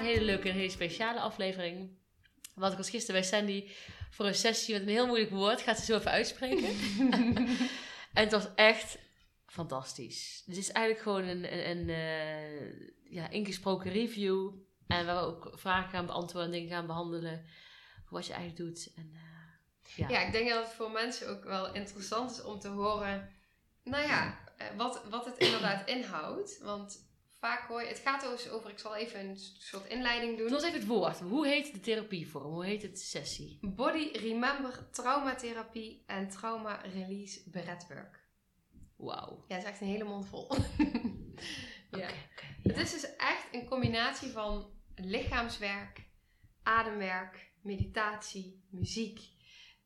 een hele leuke en hele speciale aflevering. Want ik was gisteren bij Sandy voor een sessie met een heel moeilijk woord. Gaat ze zo even uitspreken. En het was echt fantastisch. Dus het is eigenlijk gewoon een, een, een eh, ja, ingesproken review. En waar we ook vragen gaan beantwoorden en dingen gaan behandelen. Wat je eigenlijk doet. En, eh, ja. Ja, ik denk dat het voor mensen ook wel interessant is om te horen, nou ja, eh, wat, wat het inderdaad inhoudt. Want vaak hoor het gaat dus over, ik zal even een soort inleiding doen. Doe ons even het woord. Hoe heet de therapievorm? Hoe heet het sessie? Body Remember Traumatherapie en Trauma Release Breathwork. Wauw. Ja, het is echt een hele mond vol. Oké, ja. oké. Het is dus echt een combinatie van lichaamswerk, ademwerk, meditatie, muziek.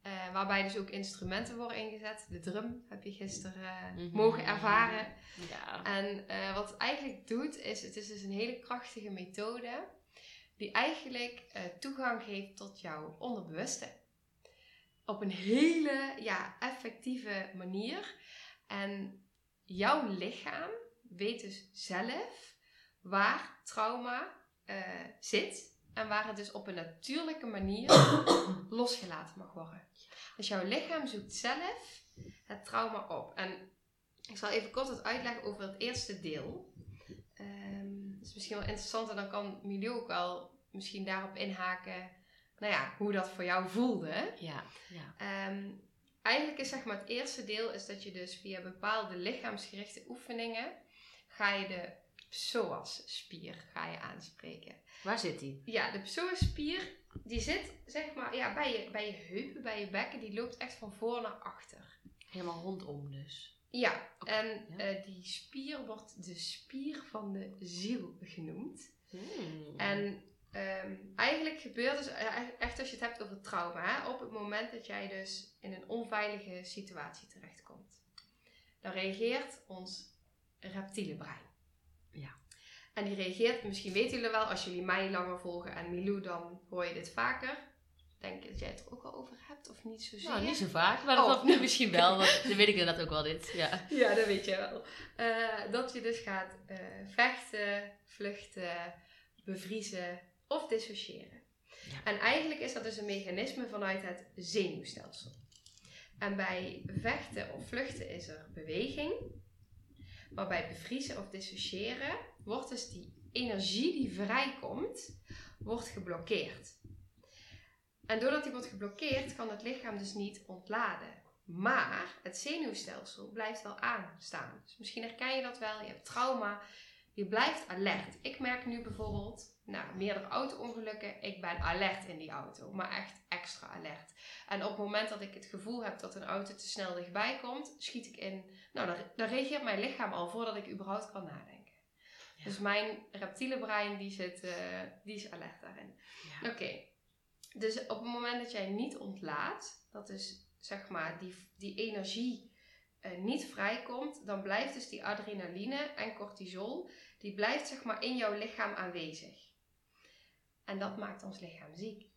Eh, waarbij dus ook instrumenten worden ingezet. De drum heb je gisteren eh, Mhm. mogen ervaren. Ja. En eh, wat het eigenlijk doet, is het is dus een hele krachtige methode. Die eigenlijk toegang geeft tot jouw onderbewuste. Op een hele ja, effectieve manier. En jouw lichaam weet dus zelf waar trauma zit. En waar het dus op een natuurlijke manier losgelaten mag worden. Dus jouw lichaam zoekt zelf het trauma op. En ik zal even kort wat uitleggen over het eerste deel. Ehm dat is misschien wel interessant en dan kan Milou ook wel misschien daarop inhaken. Nou ja, hoe dat voor jou voelde. Ja. ja. Ehm, eigenlijk is zeg maar het eerste deel is dat je dus via bepaalde lichaamsgerichte oefeningen ga je de psoas-spier ga je aanspreken. Waar zit die? Ja, de psoas-spier die zit zeg maar ja, bij, je, bij je heupen, bij je bekken. Die loopt echt van voor naar achter. Helemaal rondom dus. Ja, en ja. eh, die spier wordt de spier van de ziel genoemd. Hmm. En ehm, eigenlijk gebeurt dus eh, echt als je het hebt over trauma, hè, op het moment dat jij dus in een onveilige situatie terechtkomt, dan reageert ons reptiele brein. Ja. En die reageert, misschien weten jullie wel, als jullie mij langer volgen en Milou, dan hoor je dit vaker. Denk je dat jij het er ook al over hebt of niet zozeer? Nou, niet zo vaak, maar Oh. dat nu misschien wel. Want dan weet ik inderdaad ook wel dit. Ja. Ja, dat weet je wel. Eh, dat je dus gaat eh, vechten, vluchten, bevriezen of dissociëren. Ja. En eigenlijk is dat dus een mechanisme vanuit het zenuwstelsel. En bij vechten of vluchten is er beweging. Maar bij bevriezen of dissociëren wordt dus die energie die vrijkomt, wordt geblokkeerd. En doordat die wordt geblokkeerd, kan het lichaam dus niet ontladen. Maar het zenuwstelsel blijft wel aanstaan. Dus misschien herken je dat wel. Je hebt trauma. Je blijft alert. Ik merk nu bijvoorbeeld, nou, meerdere auto-ongelukken. Ik ben alert in die auto. Maar echt extra alert. En op het moment dat ik het gevoel heb dat een auto te snel dichtbij komt, schiet ik in. Nou, dan, dan reageert mijn lichaam al voordat ik überhaupt kan nadenken. Ja. Dus mijn reptiele brein, die, zit, eh, die is alert daarin. Ja. Oké, dus op het moment dat jij niet ontlaat, dat is zeg maar die, die energie niet vrijkomt, dan blijft dus die adrenaline en cortisol, die blijft zeg maar in jouw lichaam aanwezig. En dat maakt ons lichaam ziek.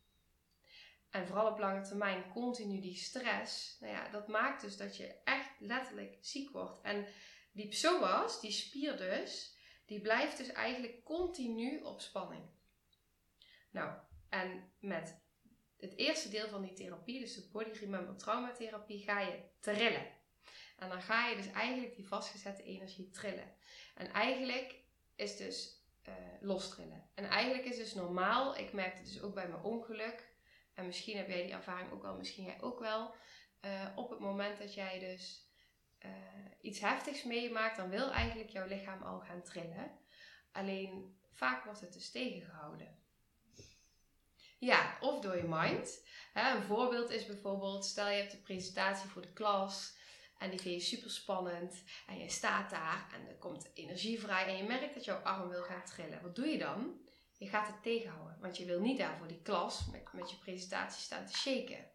En vooral op lange termijn continu die stress, nou ja, dat maakt dus dat je echt letterlijk ziek wordt. En die psoas, die spier dus, die blijft dus eigenlijk continu op spanning. Nou, en met het eerste deel van die therapie, dus de Body Remember Traumatherapie, ga je trillen. En dan ga je dus eigenlijk die vastgezette energie trillen. En eigenlijk is dus eh lostrillen. En eigenlijk is dus normaal, ik merkte dus ook bij mijn ongeluk, en misschien heb jij die ervaring ook wel, misschien jij ook wel, eh, op het moment dat jij dus eh, iets heftigs meemaakt, dan wil eigenlijk jouw lichaam al gaan trillen. Alleen vaak wordt het dus tegengehouden. Ja, of door je mind. Hè, een voorbeeld is bijvoorbeeld, stel je hebt een presentatie voor de klas En die vind je super spannend. En je staat daar en er komt energie vrij. En je merkt dat jouw arm wil gaan trillen. Wat doe je dan? Je gaat het tegenhouden. Want je wil niet daar voor die klas met, met je presentatie staan te shaken.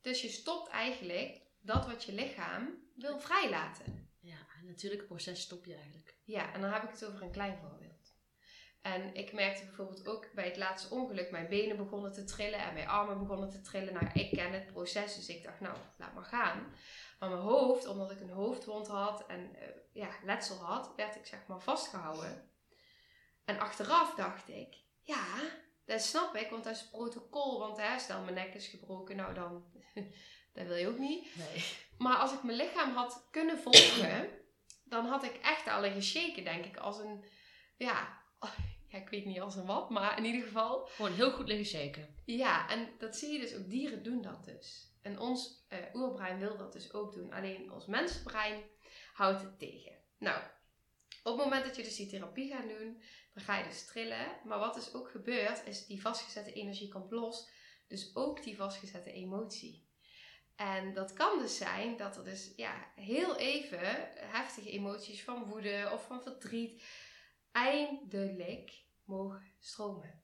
Dus je stopt eigenlijk dat wat je lichaam wil vrijlaten. Ja, een natuurlijke proces stop je eigenlijk. Ja, en dan heb ik het over een klein voorbeeld. En ik merkte bijvoorbeeld ook bij het laatste ongeluk, mijn benen begonnen te trillen en mijn armen begonnen te trillen. Nou, ik ken het proces, dus ik dacht, nou, laat maar gaan. Maar mijn hoofd, omdat ik een hoofdwond had en uh, ja, letsel had, werd ik zeg maar vastgehouden. En achteraf dacht ik, ja, dat snap ik, want dat is protocol. Want hè, stel mijn nek is gebroken, nou dan, dat wil je ook niet. Nee. Maar als ik mijn lichaam had kunnen volgen, dan had ik echt al gescheken, denk ik, als een, ja, ja, ik weet niet als een wat, maar in ieder geval. Gewoon heel goed liggen shaken. Ja, en dat zie je dus ook, dieren doen dat dus. En ons uh, oerbrein wil dat dus ook doen. Alleen ons mensenbrein houdt het tegen. Nou, op het moment dat je dus die therapie gaat doen, dan ga je dus trillen. Maar wat dus ook gebeurt, is die vastgezette energie komt los. Dus ook die vastgezette emotie. En dat kan dus zijn dat er dus ja, heel even heftige emoties van woede of van verdriet eindelijk mogen stromen.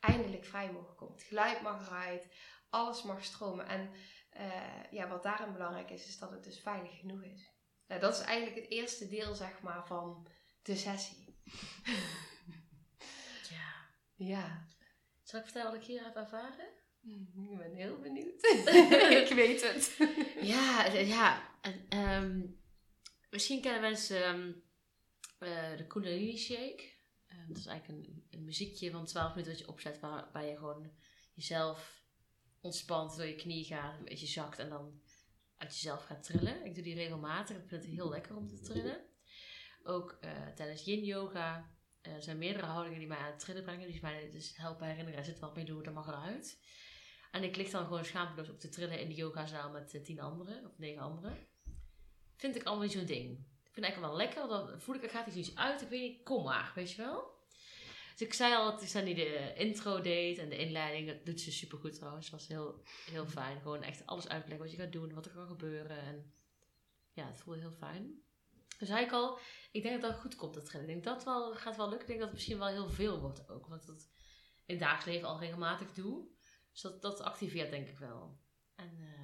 Eindelijk vrij mogen komen. Het geluid mag eruit, alles mag stromen. En uh, ja, wat daarin belangrijk is, is dat het dus veilig genoeg is. Nou, dat is eigenlijk het eerste deel, zeg maar, van de sessie. ja. Ja. Zal ik vertellen wat ik hier heb ervaren? Ik ben heel benieuwd. ik weet het. ja, ja. En, um, misschien kennen mensen um, uh, de Kundalini Shake. Uh, dat is eigenlijk een, muziekje van 12 minuten dat je opzet waarbij je gewoon jezelf ontspant, door je knie gaat, een beetje zakt en dan uit jezelf gaat trillen. Ik doe die regelmatig. Ik vind het heel lekker om te trillen. Ook uh, tijdens yin yoga er zijn meerdere houdingen die mij aan het trillen brengen. Die mij dus helpen herinneren. Er zit wat mee doen, dat mag eruit. En ik lig dan gewoon schaamteloos op te trillen in de yogazaal met tien anderen of negen anderen. Vind ik allemaal niet zo'n ding. Ik vind het eigenlijk wel lekker, dan voel ik er gaat iets uit. Ik weet niet, kom maar, weet je wel. Dus ik zei al dat Sandy de intro deed en de inleiding. Dat doet ze super goed trouwens. Het was heel, heel fijn. Gewoon echt alles uitleggen wat je gaat doen, wat er kan gebeuren. En ja, het voelde heel fijn. Dus zei ik al, ik denk dat dat goed komt, dat trillen. Ik denk dat wel, gaat wel lukken. Ik denk dat het misschien wel heel veel wordt ook. Want dat in het dagelijks leven al regelmatig doe. Dus dat, dat activeert denk ik wel. En uh,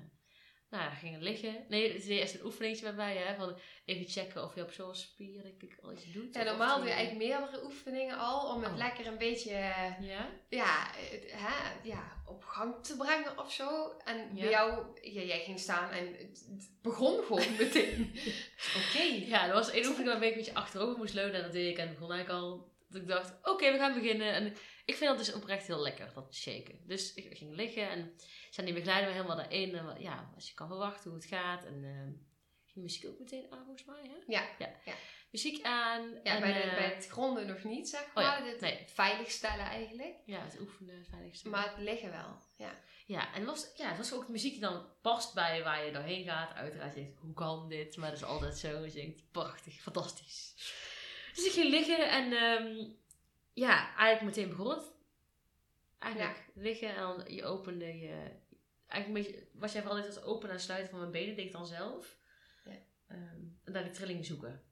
nou gingen liggen. Nee, het is eerst een oefeningetje bij mij, hè. Van even checken of je op zo'n spier ik al iets doet. Ja, normaal doe je eigenlijk meerdere oefeningen al. Om het Oh. lekker een beetje Ja? ja, het- hè, ja, op gang te brengen of zo. En Ja. bij jou, ja, jij ging staan en het, begon gewoon meteen. Oké. Ja, er was één oefening waarmee ik een beetje achterover moest leunen. En dat deed ik. En begon eigenlijk al... Dat ik dacht, oké, we gaan beginnen. En ik vind dat dus oprecht heel lekker, dat shaken. Dus ik ging liggen en Sandy begeleidde me helemaal daarin. En ja, als je kan verwachten hoe het gaat. En eh, ging muziek ook meteen aan, volgens mij, hè? Ja, ja. ja. Muziek aan. Ja, en, bij, de, eh, bij het gronden nog niet, zeg oh maar. ja, Het nee. veiligstellen eigenlijk. Ja, het oefenen, het veiligste. Maar het liggen wel. Ja. Ja, en het was, ja, het was ook muziek die dan past bij waar je doorheen gaat. Uiteraard je denkt, hoe kan dit? Maar dat is altijd zo. Je denkt, prachtig, fantastisch. Dus ik ging liggen en ehm, ja, eigenlijk meteen begon het. Eigenlijk liggen en dan je opende je... Eigenlijk een beetje, wat jij vooral deed was openen en sluiten van mijn benen, deed ik dan zelf. Ja. Ehm, en dan die trilling zoeken.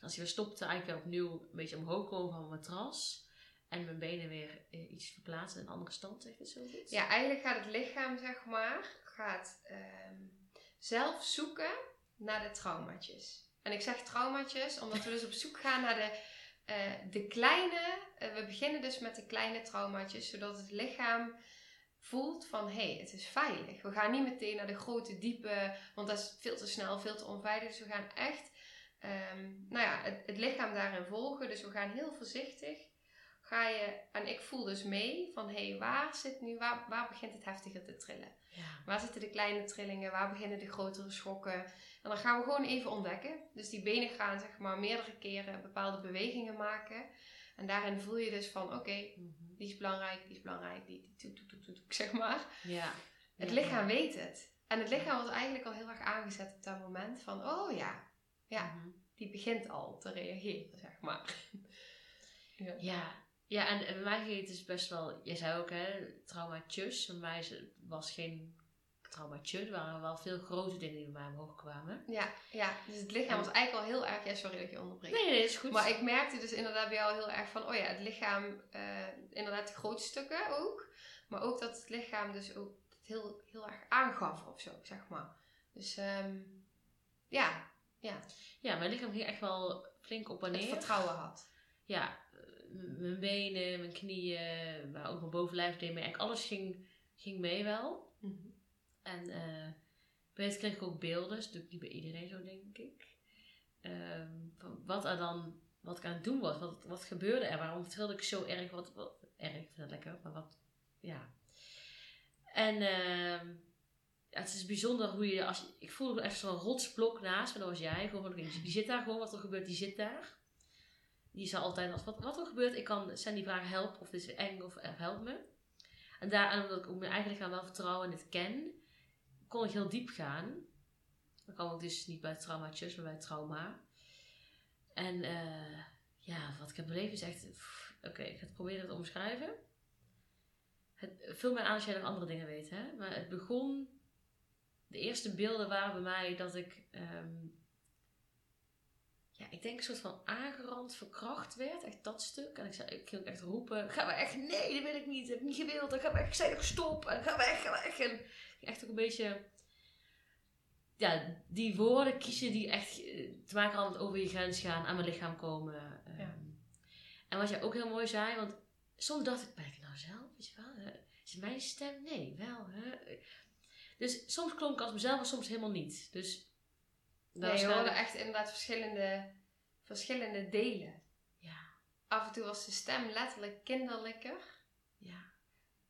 Als je weer stopte, eigenlijk weer opnieuw een beetje omhoog komen van mijn matras. En mijn benen weer eh, iets verplaatsen in een andere stand, zeg je zo goed? ja, eigenlijk gaat het lichaam, zeg maar, gaat ehm, zelf zoeken naar de traumaatjes. En ik zeg traumaatjes omdat we dus op zoek gaan naar de, eh, de kleine... eh, we beginnen dus met de kleine traumaatjes, zodat het lichaam voelt van hé, hey, het is veilig. We gaan niet meteen naar de grote, diepe, want dat is veel te snel, veel te onveilig. Dus we gaan echt ehm, nou ja, het, het lichaam daarin volgen. Dus we gaan heel voorzichtig. Ga je, en ik voel dus mee van hé, hey, waar zit nu, waar, waar begint het heftiger te trillen? Ja. Waar zitten de kleine trillingen? Waar beginnen de grotere schokken? En dan gaan we gewoon even ontdekken. Dus die benen gaan zeg maar meerdere keren bepaalde bewegingen maken. En daarin voel je dus van oké, Mhm. die is belangrijk, die is belangrijk, die, die toet, toet, toet, zeg maar. Ja. Het Ja, lichaam weet het. En het lichaam was eigenlijk al heel erg aangezet op dat moment van oh ja, ja, Mhm. die begint al te reageren, zeg maar. ja. Ja. Ja, en, bij mij ging het dus best wel... Jij zei ook, hè, traumaatjes. Bij mij was geen traumatje. Er waren wel veel grote dingen die bij mij omhoog kwamen. Ja, ja, dus het lichaam was eigenlijk al heel erg... Ja, sorry dat ik je onderbreek. Nee, nee, is goed. Maar ik merkte dus inderdaad bij jou heel erg van, oh ja, het lichaam, eh, inderdaad de grote stukken ook. Maar ook dat het lichaam dus ook heel, heel erg aangaf of zo, zeg maar. Dus ehm, ja, ja, Ja, mijn lichaam ging echt wel flink op en het vertrouwen had. ja, mijn benen, mijn knieën, maar ook mijn bovenlijf deed mee. Eigenlijk alles ging, ging mee wel. En eh bij het kreeg ik ook beelden, dat is natuurlijk niet bij iedereen zo, denk ik. Ehm, van wat er dan, wat ik aan het doen was, wat, wat gebeurde er, waarom trilde ik zo erg, wat, wat erg, ik vind dat lekker, maar wat, ja. En ehm, ja, het is bijzonder hoe je, als ik voelde echt zo'n rotsblok naast me, dat was jij, gewoon, die zit daar gewoon, wat er gebeurt, die zit daar. Die zal altijd, als wat, wat er gebeurt, ik kan Sandy vragen, help, of dit is eng, of eh, help me. En daar, en omdat ik ook mijn eigen lichaam wel vertrouwen en het ken, kon ik heel diep gaan. Dan kwam ik dus niet bij traumaatjes, maar bij trauma. En eh, ja, wat ik heb beleefd is echt... Oké, ik ga het proberen te omschrijven. Het, vul mij aan als jij nog andere dingen weet, hè. Maar het begon... De eerste beelden waren bij mij dat ik... ehm, ja, ik denk een soort van aangerand, verkracht werd. Echt dat stuk. En ik, zei, ik ging ook echt roepen. Ga maar echt, nee, dat wil ik niet. Dat heb ik niet gewild. En ga maar echt, ik zei toch stop. En ga weg, ga weg. En echt ook een beetje ja, die woorden kiezen die echt eh, te maken hadden over je grens gaan, aan mijn lichaam komen. ehm. En wat jij ook heel mooi zei, want soms dacht ik, ben ik nou zelf? Weet je wel? hè? Is het mijn stem? Nee, wel. Hè? Dus soms klonk ik als mezelf, maar soms helemaal niet. Dus Nee, je hoorde echt inderdaad verschillende, verschillende delen. Ja, Af en toe was de stem letterlijk kinderlijker ja,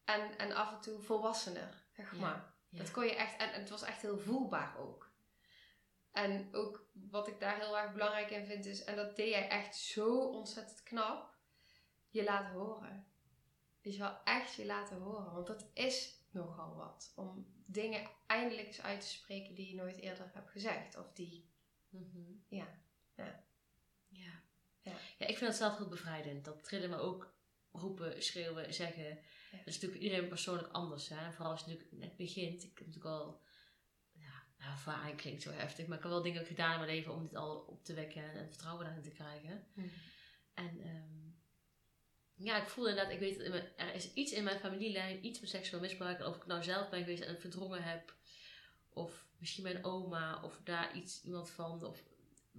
en, en af en toe volwassener, zeg maar. ja. Dat kon je echt, en, en het was echt heel voelbaar ook. En ook wat ik daar heel erg belangrijk in vind is, en dat deed jij echt zo ontzettend knap, je laten horen. Je wel, echt je laten horen. Want dat is nogal wat. Om dingen eindelijk eens uit te spreken die je nooit eerder hebt gezegd. Of die, Mhm. ja. Ja. Ja. Ja. ja, ik vind dat zelf heel bevrijdend. Dat trillen me ook roepen, schreeuwen, zeggen. Dat is natuurlijk iedereen persoonlijk anders. Hè? En vooral als je natuurlijk net begint. Ik heb natuurlijk al... Ja, nou, ervaring klinkt zo heftig. Maar ik heb wel dingen gedaan in mijn leven om dit al op te wekken. En vertrouwen daarin te krijgen. En ehm, ja, ik voel inderdaad... Ik weet, dat in mijn- er is iets in mijn familielijn. Iets met seksueel misbruik. En of ik nou zelf ben geweest en het verdrongen heb. Of misschien mijn oma. Of daar iets, iemand van. Of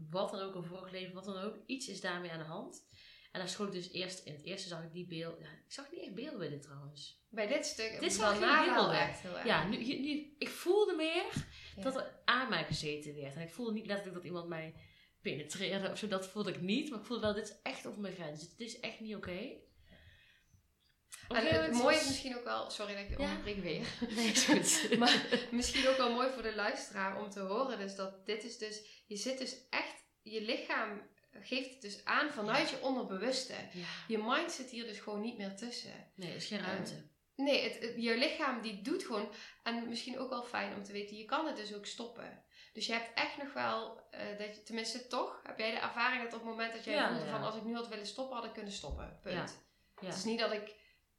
wat dan ook, een vorig leven, wat dan ook. Iets is daarmee aan de hand. En daar schoot ik dus eerst in. Het eerste zag ik die beeld. Ja, ik zag niet echt beelden bij dit trouwens. Bij dit stuk, Dit zag echt heel erg. Ja, nu, nu, ik voelde meer Ja. dat er aan mij gezeten werd. En ik voelde niet letterlijk dat iemand mij penetreerde of zo. Dat voelde ik niet. Maar ik voelde wel, dit is echt over mijn grens. Dit is echt niet oké. Op En het mooie is was- misschien ook wel, sorry dat ik je Ja. onderbreek weer. Nee, is goed. Maar misschien ook wel mooi voor de luisteraar om te horen. Dus dat dit is dus, je zit dus echt, je lichaam geeft het dus aan vanuit je onderbewuste. Ja. Je mind zit hier dus gewoon niet meer tussen. Nee, er is geen ruimte. Nee, het, het- je lichaam die doet gewoon, en misschien ook wel fijn om te weten, je kan het dus ook stoppen. Dus je hebt echt nog wel, eh, dat je, tenminste toch, heb jij de ervaring dat op het moment dat jij voelde van als ik nu had willen stoppen, had ik kunnen stoppen. Punt. Ja. Het is niet dat ik,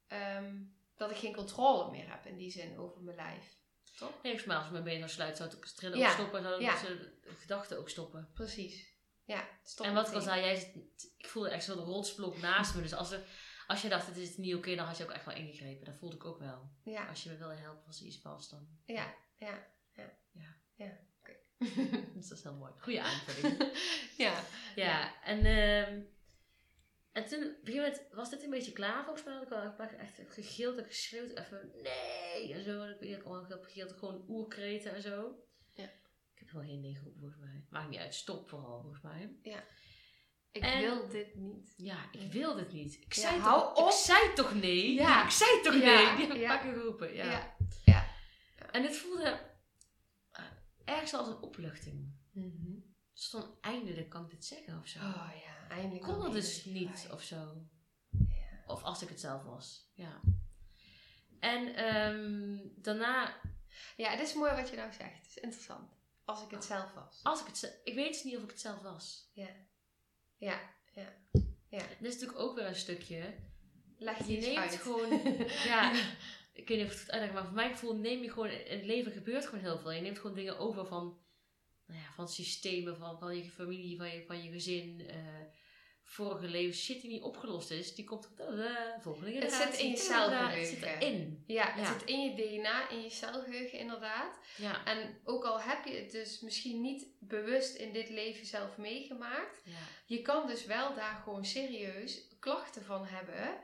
ehm, dat ik geen controle meer heb in die zin over mijn lijf. Toch? Nee, mij als mijn benen zou sluiten, zou het trillen Ja, ook stoppen. Zou ja. de gedachten ook stoppen. Precies. Ja, en wat ik al zei, jij zit, ik voelde echt zo'n rotsblok naast me. Dus als, er, als je dacht, het is niet oké, dan had je ook echt wel ingegrepen. Dat voelde ik ook wel. Ja, Als je me wilde helpen, was er iets vast dan. ja, ja. Dus dat is heel mooi. Goeie aanvulling. ja. ja, en, ehm, en toen, op een gegeven moment was dit een beetje klaar volgens mij. Had ik al een paar keer echt gegild en geschreeuwd. Even nee en zo. En ik heb gegild, gewoon oerkreten en zo. Ja. Ik heb wel geen nee geroepen volgens mij. Maakt niet uit, stop vooral volgens mij. Ik En- wil dit niet. Ja, ik wil dit niet. Ik Ja, zei, hou toch, op. ik zei toch nee? Ja. ik zei toch Ja, nee? Die heb ik ja. keer geroepen. Ja. Ja. En dit voelde eh, ergens als een opluchting. Dus dan eindelijk kan ik dit zeggen of zo. Oh ja, eindelijk. kon dat dus niet of zo. Ja. Of als ik het zelf was. Ja. En ehm, daarna, Ja, het is mooi wat je nou zegt. Het is interessant. Als ik het zelf was. als ik het ik weet dus niet of ik het zelf was. Ja. Ja. Dit is natuurlijk ook weer een stukje. Leg Je eens neemt uit. gewoon, ja, ik weet niet of het goed uitleg, maar voor mijn gevoel neem je gewoon, in het leven gebeurt gewoon heel veel. Je neemt gewoon dingen over van, nou ja, van systemen, van, van je familie, van je, van je gezin. eh, vorige leven shit die niet opgelost is, die komt op de volgende Het generatie. zit in je inderdaad, Het zit celgeheugen. erin. Ja, het Ja. zit in je DNA, in je celgeheugen inderdaad. Ja. En ook al heb je het dus misschien niet bewust in dit leven zelf meegemaakt, Ja. je kan dus wel daar gewoon serieus klachten van hebben.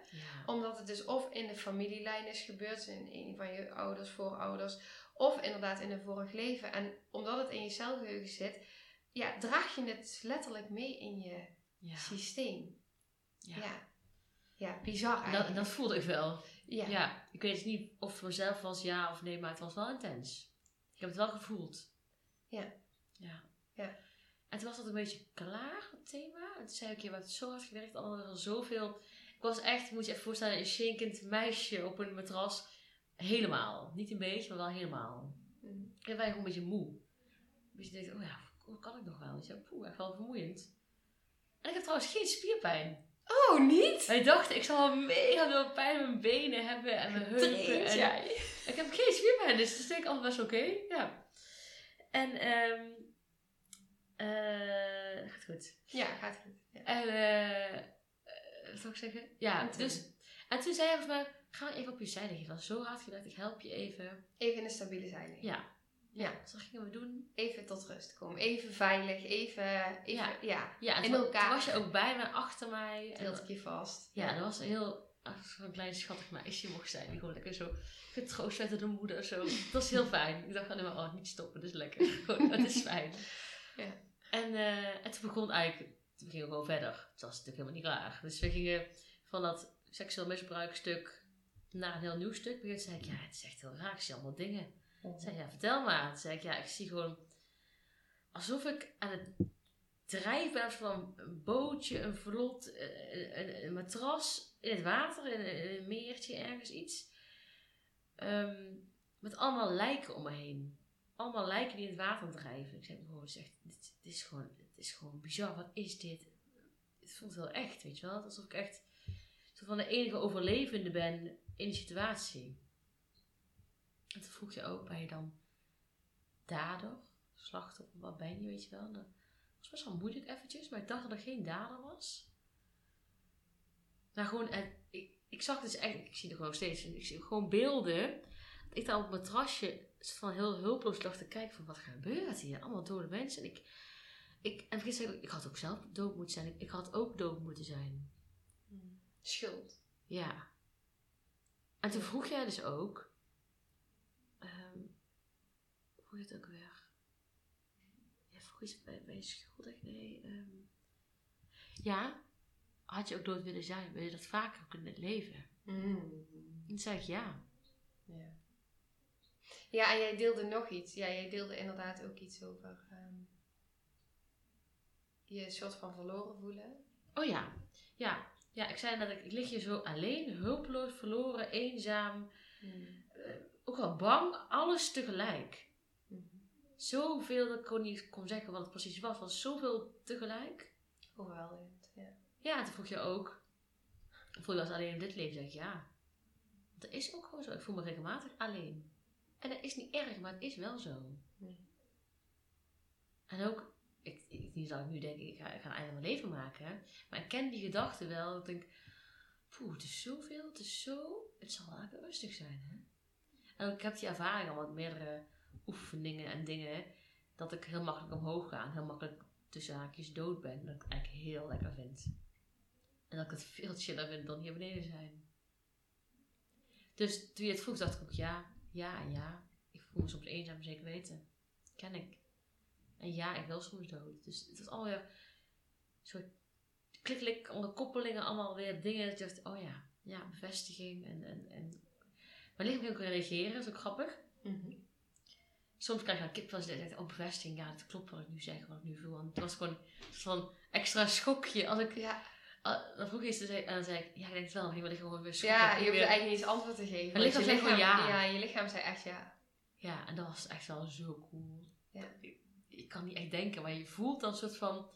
Omdat het dus of in de familielijn is gebeurd, in een van je ouders, voorouders, of inderdaad in een vorig leven. En omdat het in je celgeheugen zit, ja, draag je het letterlijk mee in je Ja. systeem. Ja. Ja. ja. bizar dat, dat voelde ik wel. ja. Ja. ik weet niet of het voor mezelf was ja of nee, maar het was wel intens. Ik heb het wel gevoeld. Ja. Ja. Ja. En toen was dat een beetje klaar, het thema. En toen zei ik, je hebt zo hard gewerkt, al zoveel. Ik was echt, moet je even voorstellen, een shankend meisje op een matras. Helemaal. Niet een beetje, maar wel helemaal. Mm. En wij gewoon een beetje moe. Dus je denkt, oh ja, hoe kan ik nog wel? Dus ja, poeh, echt wel vermoeiend. En ik heb trouwens geen spierpijn. Oh, niet? Wij dachten, ik zal wel mega veel pijn in mijn benen hebben en mijn heupen. En? Ik heb geen spierpijn, dus dat is denk ik altijd best oké. Ja. En, ehm eh gaat goed. Ja, gaat goed. Ja. En, eh eh, wat zou ik zeggen? Ja, dus. En toen zei hij volgens mij, ga even op je zijde. Je was zo hard gedacht, ik help je even. Even in een stabiele zijlijn. Ja. Ja, dus dat gingen we doen. Even tot rust komen. Even veilig. Even, even Ja. ja. Ja, en In toen, elkaar. toen was je ook bij me, achter mij. En Hield ik je vast. Ja, dat was een heel zo'n klein schattig meisje mocht zijn. Die gewoon lekker zo getroost werd door de moeder. Zo. Dat was heel fijn. Ik dacht alleen maar, oh, niet stoppen, dat is lekker. Gewoon, het is fijn. Ja. En, eh, en toen begon eigenlijk, toen gingen we gewoon verder. Het was natuurlijk helemaal niet klaar. Dus we gingen van dat seksueel misbruikstuk naar een heel nieuw stuk. Toen zei ik, ja, het is echt heel raar. Ik zie allemaal dingen. Toen zei ja, vertel maar. Toen zei ik, ja, ik zie gewoon alsof ik aan het drijven ben van een bootje, een vlot, een, een, een matras in het water, in, een meertje, ergens iets. Ehm, met allemaal lijken om me heen. Allemaal lijken die in het water drijven. Ik zeg, oh, het is echt, dit, dit is gewoon, het is gewoon bizar. Wat is dit? Het voelt heel echt, weet je wel. Alsof ik echt van de enige overlevende ben in die situatie. En toen vroeg je ook, ben je dan dader, slachtoffer, wat ben je, weet je wel? Dat was best wel moeilijk eventjes, maar ik dacht dat er geen dader was. Maar gewoon, en ik, zag dus echt, ik zie er gewoon steeds, ik zie gewoon beelden. Dat ik daar op mijn trasje van heel hulpeloos lag te kijken van wat gebeurt hier? Allemaal dode mensen. En ik, ik, en vergis ik, ik had ook zelf dood moeten zijn. Ik, ik had ook dood moeten zijn. Schuld. Ja. En toen vroeg jij dus ook. ehm hoe vroeg je het ook weer? Ja, vroeg iets bij, bij je schuldig? Nee. ehm ja. Had je ook dood willen zijn? Wil je dat vaker het leven? En toen zei ik ja. Ja. Ja, en jij deelde nog iets. Ja, jij deelde inderdaad ook iets over ehm, je soort van verloren voelen. Oh ja. Ja. Ja, ik zei dat ik, ik lig hier zo alleen, hulpeloos, verloren, eenzaam. eh, ook wel bang. Alles tegelijk. Zoveel dat ik gewoon niet kon zeggen wat het precies was. was zoveel tegelijk. Overweldigend, ja. Ja, en toen vroeg je ook. Voel je als alleen in dit leven? Zeg ik ja. Want dat is ook gewoon zo. Ik voel me regelmatig alleen. En dat is niet erg, maar het is wel zo. En ook, ik, niet dat ik nu denk, ik ga, ik ga een einde mijn leven maken. Maar ik ken die gedachte wel. Ik denk, poeh, het is zoveel, het is zo. Het zal wel rustig zijn, hè. En ik heb die ervaring al met meerdere oefeningen en dingen. Dat ik heel makkelijk omhoog ga. En heel makkelijk tussen haakjes dood ben. Dat ik het eigenlijk heel lekker vind. En dat ik het veel chiller vind dan hier beneden zijn. Dus toen je het vroeg, dacht ik ook ja, ja ja. Ik voel me soms eenzaam, zeker weten. Ken ik. En ja, ik wil soms dood. Dus het was alweer een soort klik-klik, alle koppelingen, allemaal weer dingen. Dat ik dacht, oh ja, ja, bevestiging. En, en, en mijn lichaam kan ook reageren, dat is ook grappig. Soms krijg je een kip als je denkt, oh bevestiging, ja, dat klopt wat ik nu zeg, wat ik nu voel. En het was gewoon van extra schokje. Als ik, Ja, dan vroeg je iets en dan zei ik, ja, ik denk het wel, gewoon weer schokken. ja je hoeft eigenlijk niet eens antwoord te geven. Mijn want lichaam je zei gewoon ja. Ja, je lichaam zei echt ja. Ja, en dat was echt wel zo cool. Ja. Kan niet echt denken, maar je voelt dan een soort van...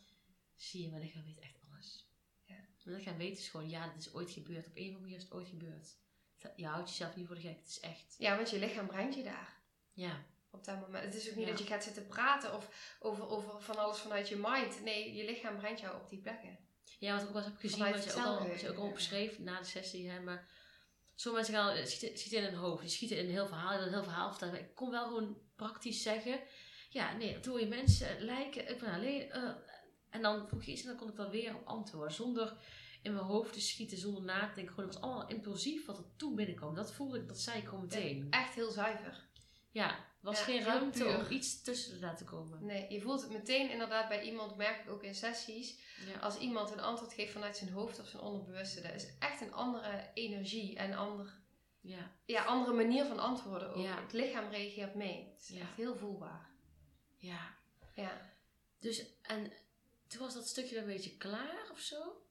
Zie je, mijn lichaam weet echt alles. Ja. Mijn lichaam weet dus gewoon, ja, dit is ooit gebeurd. Op een of andere manier is het ooit gebeurd. Je houdt jezelf niet voor de gek. Het is echt, Ja, want je lichaam brengt je daar. ja. Op dat moment. Het is ook niet Ja. dat je gaat zitten praten of over, over van alles vanuit je mind. Nee, je lichaam brengt jou op die plekken. Ja, wat ik ook wel eens heb gezien, wat je ook al, wat zelfgeheugen, je ook al ja. beschreef na de sessie. Hè, maar sommige mensen gaan, eh, schieten, schieten in hun hoofd. Die schieten in een heel verhaal, een heel verhaal vertellen. Ik kon wel gewoon praktisch zeggen. Ja, nee, doe je mensen lijken. Ik ben alleen. eh, en dan vroeg je iets en dan kon ik dan weer op antwoorden. Zonder in mijn hoofd te schieten, zonder na te denken. Gewoon, het was allemaal impulsief wat er toen binnenkwam. Dat voelde ik, dat zei ik gewoon meteen. Echt heel zuiver. Ja, er was Ja, geen ruimte om iets tussen te laten komen. Nee, je voelt het meteen inderdaad bij iemand, merk ik ook in sessies. Ja. Als iemand een antwoord geeft vanuit zijn hoofd of zijn onderbewuste, dat is echt een andere energie en ander, Ja. ja, andere manier van antwoorden ook. Ja. Het lichaam reageert mee. Het is echt heel voelbaar. Ja. Ja. Dus, en toen was dat stukje een beetje klaar of zo.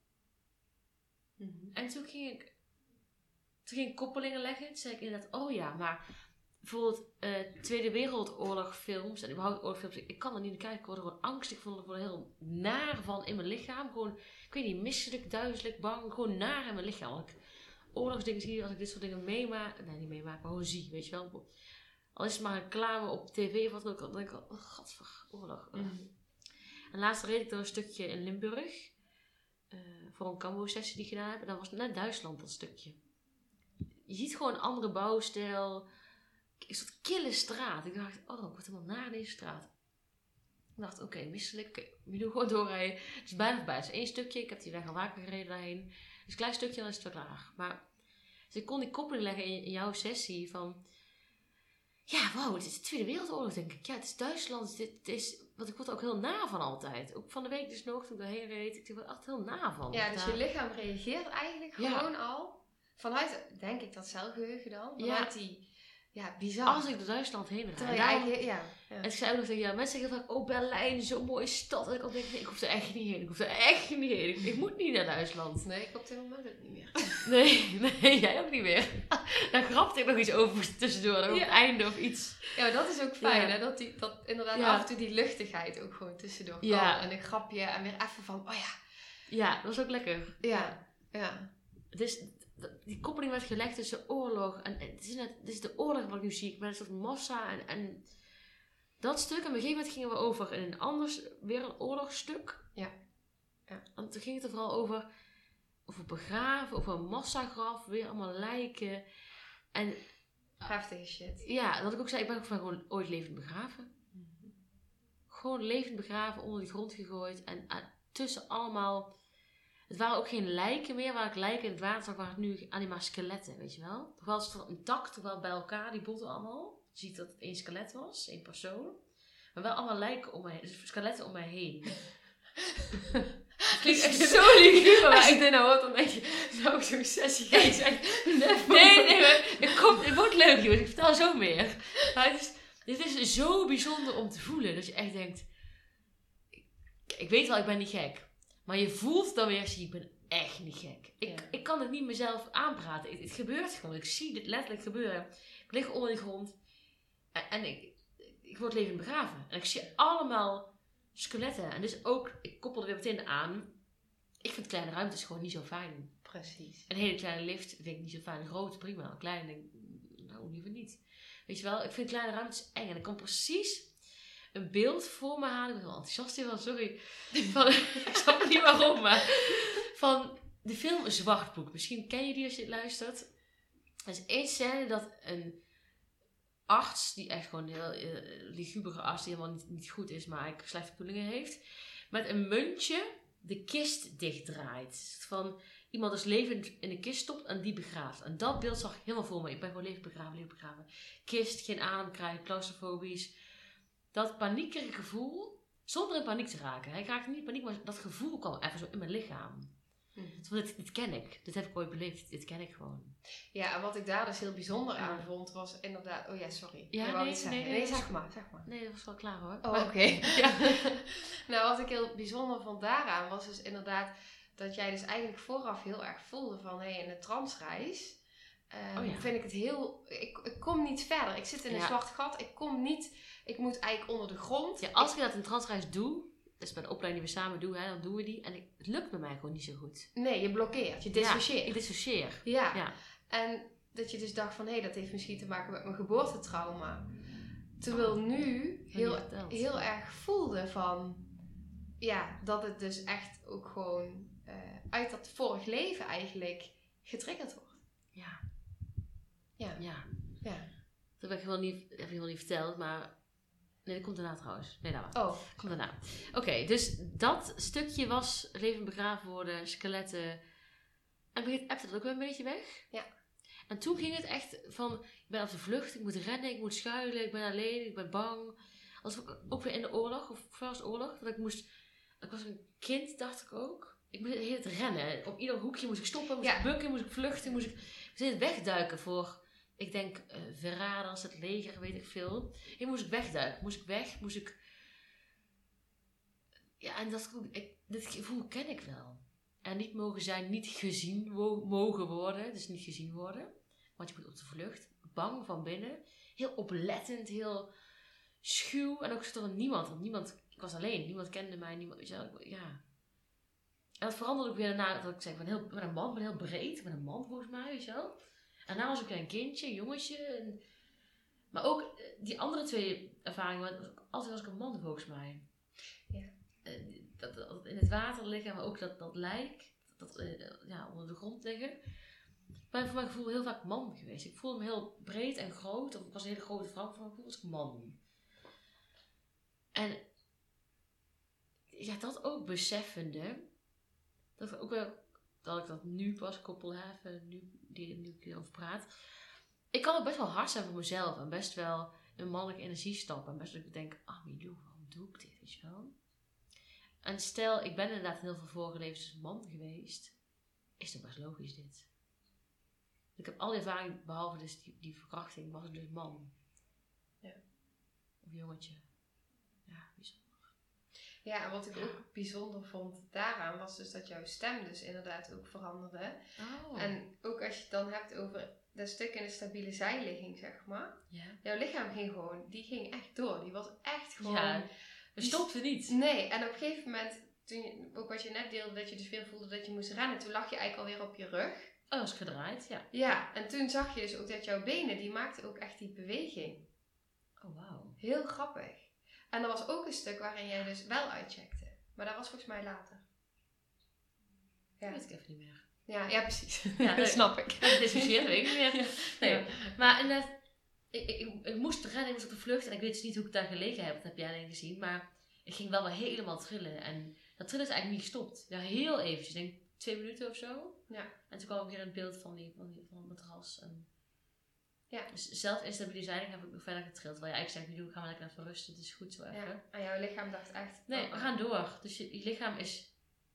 En toen ging ik, toen ging ik koppelingen leggen. Toen zei ik inderdaad, oh ja, maar bijvoorbeeld eh, Tweede Wereldoorlog films en überhaupt oorlogfilms. Ik, ik kan er niet naar kijken. Ik word er gewoon angstig van. Ik word er heel naar van in mijn lichaam. Gewoon, ik weet niet, misselijk, duizelig, bang. Gewoon naar in mijn lichaam. Als ik oorlogsdingen zie, als ik dit soort dingen meemaak. Nee, niet meemaak, maar gewoon zie, weet je wel. Al is het maar een reclame op tv of wat dan ook. Dan denk ik, oh godver, oorlog. Mhm. En laatst reed ik door een stukje in Limburg. eh, voor een Cambo-sessie die ik gedaan heb. En dat was net Duitsland, dat stukje. Je ziet gewoon een andere bouwstijl. Een soort kille straat. Ik dacht, oh, ik word helemaal naar deze straat. Ik dacht, oké, misselijk. We doen gewoon doorrijden. Het is bijna voorbij. Het is één stukje. Ik heb die weg al vaker gereden daarheen. Dus een klein stukje, dan is het wel klaar. Maar dus ik kon die koppeling leggen in, in jouw sessie van... Ja, wow, het is de Tweede Wereldoorlog, denk ik. Ja, het is Duitsland. Dit is... Want ik word er ook heel na van altijd. Ook van de week dus nog, toen ik daarheen reed. Ik word er echt heel na van. Ja, dus je lichaam reageert eigenlijk Ja. gewoon al vanuit, denk ik, dat celgeheugen dan. Ja. Vanuit die, ja, bizar. Als ik door Duitsland heen. Terwijl daarom- eigenlijk, ja. ja. En ik zei ook nog tegen jou, mensen zeggen vaak, oh Berlijn, zo'n mooie stad. En ik altijd denk, nee, ik hoef er echt niet heen. Ik hoef er echt niet heen. Ik, ik moet niet naar Duitsland. Nee, ik op dit moment ook niet meer. Nee, nee, jij ook niet meer. Daar grapte ik nog iets over tussendoor, op Ja. het einde of iets. Ja, maar dat is ook fijn, hè? Dat, die, dat inderdaad af en toe die luchtigheid ook gewoon tussendoor kan. En een grapje en weer even van, oh ja. Ja, dat was ook lekker. Ja. Ja. Dus die koppeling werd gelegd tussen oorlog en het is, net, het is de oorlog wat ik nu zie. Ik ben een soort massa en, en dat stuk. En op een gegeven moment gingen we over in een anders, weer een oorlogsstuk. Ja. Ja. En toen ging het er vooral over, over begraven, over een massagraf, weer allemaal lijken. En Heftige shit. ja, dat ik ook zei, ik ben ook van gewoon ooit levend begraven. Gewoon levend begraven, onder de grond gegooid. En tussen allemaal... Het waren ook geen lijken meer. Waar ik lijken in het water zag, waren het nu alleen maar skeletten, weet je wel. Toch wel het intact, toch wel bij elkaar, die botten allemaal. Je ziet dat het één skelet was, één persoon. Maar wel allemaal lijken om mij, dus skeletten om mij heen. Het klinkt echt zo lief, maar ik dit nou hoort, dan denk je, zou ik zo'n sessie gaan zeggen? Nee, nee, maar het, komt, het wordt leuk, jongens. Ik vertel zo meer. Maar het is, dit is zo bijzonder om te voelen. Dat je echt denkt... Ik, ik weet wel, ik ben niet gek. Maar je voelt dan weer, zie ik ben echt niet gek. Ik, Ja. ik kan het niet mezelf aanpraten. Het, het gebeurt gewoon. Ik zie dit letterlijk gebeuren. Ik lig onder de grond. En, en ik, ik word levend begraven. En ik zie allemaal skeletten. En dus ook, ik koppel er weer meteen aan. Ik vind kleine ruimtes gewoon niet zo fijn. Precies. Een hele kleine lift vind ik niet zo fijn. Grote, prima. Een kleine, nou, liever niet. Weet je wel, ik vind kleine ruimtes eng. En ik kan precies een beeld voor me halen. Ik ben wel enthousiast hiervan, sorry. Van, ik snap niet waarom, maar... Van de film Zwartboek. Misschien ken je die als je het luistert. Er is één scène dat een arts, die echt gewoon een heel uh, ligubere arts, die helemaal niet, niet goed is, maar eigenlijk slechte bedoelingen heeft, met een muntje de kist dichtdraait. Van iemand is levend in de kist stopt en die begraaft. En dat beeld zag ik helemaal voor me. Ik ben gewoon levend begraven, levend begraven. Kist, geen adem krijgen, claustrofobisch. Dat paniekerige gevoel, zonder in paniek te raken. Hè. Ik raakte niet in paniek, maar dat gevoel kwam even zo in mijn lichaam. Mhm. Van, dit, dit ken ik. Dit heb ik ooit beleefd. Dit ken ik gewoon. Ja, en wat ik daar dus heel bijzonder aan vond, was inderdaad... Oh ja, sorry. Ja, nee, nee, Nee, nee, zeg maar, zeg maar. Nee, dat was wel klaar hoor. Oh, oké. Ja. nou, wat ik heel bijzonder vond daaraan was dus inderdaad dat jij dus eigenlijk vooraf heel erg voelde van hé, in de transreis ehm, Oh ja. vind ik het heel. Ik, ik kom niet verder. Ik zit in een Ja. zwart gat. Ik kom niet. Ik moet eigenlijk onder de grond. Ja, als ik dat in transreis doe, dus bij de opleiding die we samen doen, hè, dan doen we die. En ik, het lukt bij mij gewoon niet zo goed. Nee, je blokkeert. Je Ja, dissocieert. ik dissocieer. Ja. Ja. En dat je dus dacht van hé, hey, dat heeft misschien te maken met mijn geboortetrauma. Terwijl nu heel, heel erg voelde van ja, dat het dus echt ook gewoon eh, uit dat vorig leven eigenlijk getriggerd wordt. Ja. Ja. Ja. Ja. Dat heb ik wel niet, heb ik niet verteld, maar... Nee, dat komt daarna trouwens. Nee, daar Oh, Komt daarna. Oké, dus dat stukje was leven begraven worden, skeletten. En begint appte dat ook wel een beetje weg. Ja. En toen ging het echt van, ik ben op de vlucht, ik moet rennen, ik moet schuilen, ik ben alleen, ik ben bang. Alsof ik ook weer in de oorlog, of first oorlog, dat ik moest, ik was een kind, dacht ik ook. Ik moest tijd rennen. Op ieder hoekje moest ik stoppen, moest Ja. ik bukken, moest ik vluchten, moest ik moest wegduiken voor, ik denk, eh verraders, het leger, weet ik veel. Hier moest ik wegduiken, moest ik weg, moest ik... Ja, en dat, ik, dit gevoel ken ik wel. En niet mogen zijn, niet gezien mogen worden, dus niet gezien worden. Want je moet op de vlucht, bang van binnen, heel oplettend, heel schuw. En ook door niemand, want niemand, ik was alleen, niemand kende mij, niemand, ik- ja. En dat veranderde ook weer daarna, dat ik zei, van heel, ik ben een man, ik ben heel breed, ik ben een man volgens mij, weet je wel. En daarna was ik een kindje, een jongetje. En, maar ook eh, die andere twee ervaringen, want altijd was ik een man volgens mij. Ja. Eh, Dat, dat in het water liggen, maar ook dat, dat lijk, dat, eh, ja, onder de grond liggen. Ik ben voor mijn gevoel heel vaak man geweest. Ik voelde me heel breed en groot. Of ik was een hele grote vrouw, voor mijn gevoel was ik man. En ja, dat ook beseffende, dat ik ook wel, dat ik dat nu pas koppel heb, nu, die, nu ik erover praat. Ik kan ook best wel hard zijn voor mezelf en best wel in mannelijke energie stappen. En best wel dat ik denk, ah, Milou, waarom doe ik dit, weet je wel? En stel, ik ben inderdaad heel veel vorige levens man geweest, is toch best logisch dit. Ik heb al ervaring, behalve dus die, die verkrachting, was ik dus man. Ja. Of jongetje. Ja, en wat ik Ja. ook bijzonder vond daaraan was dus dat jouw stem dus inderdaad ook veranderde. Oh. En ook als je het dan hebt over dat stuk in de stabiele zijligging, zeg maar. ja. Jouw lichaam ging gewoon, die ging echt door. Die was echt gewoon... Ja, we stopten niet. Nee, en op een gegeven moment, toen je, ook wat je net deelde, dat je dus weer voelde dat je moest rennen. Toen lag je eigenlijk alweer op je rug. Oh, was gedraaid, ja. Ja, en toen zag je dus ook dat jouw benen, die maakten ook echt die beweging. Oh, wauw. Heel grappig. En er was ook een stuk waarin jij dus wel uitcheckte. Maar dat was volgens mij later. Dat Ja, weet ik even niet meer. ja, ja precies. Ja, dat snap ik. Dat discussieerde weet ik niet meer. Nee, Ja. maar inderdaad, ik, ik, ik, ik moest rennen, ik moest op de vlucht. En ik weet dus niet hoe ik daar gelegen heb. Dat heb jij alleen gezien. Maar ik ging wel weer helemaal trillen. En dat trillen is eigenlijk niet gestopt. Ja, heel eventjes. Ik denk twee minuten of zo. Ja. En toen kwam ik weer in het beeld van, die, van, die, van het matras. En Ja. Dus zelfinstabilisering heb ik nog verder getrild. Terwijl je eigenlijk zegt, nu gaan we lekker even rusten. Het is goed zo even. Ja, en jouw lichaam dacht echt... Nee, oh, we gaan door. Dus je, je lichaam is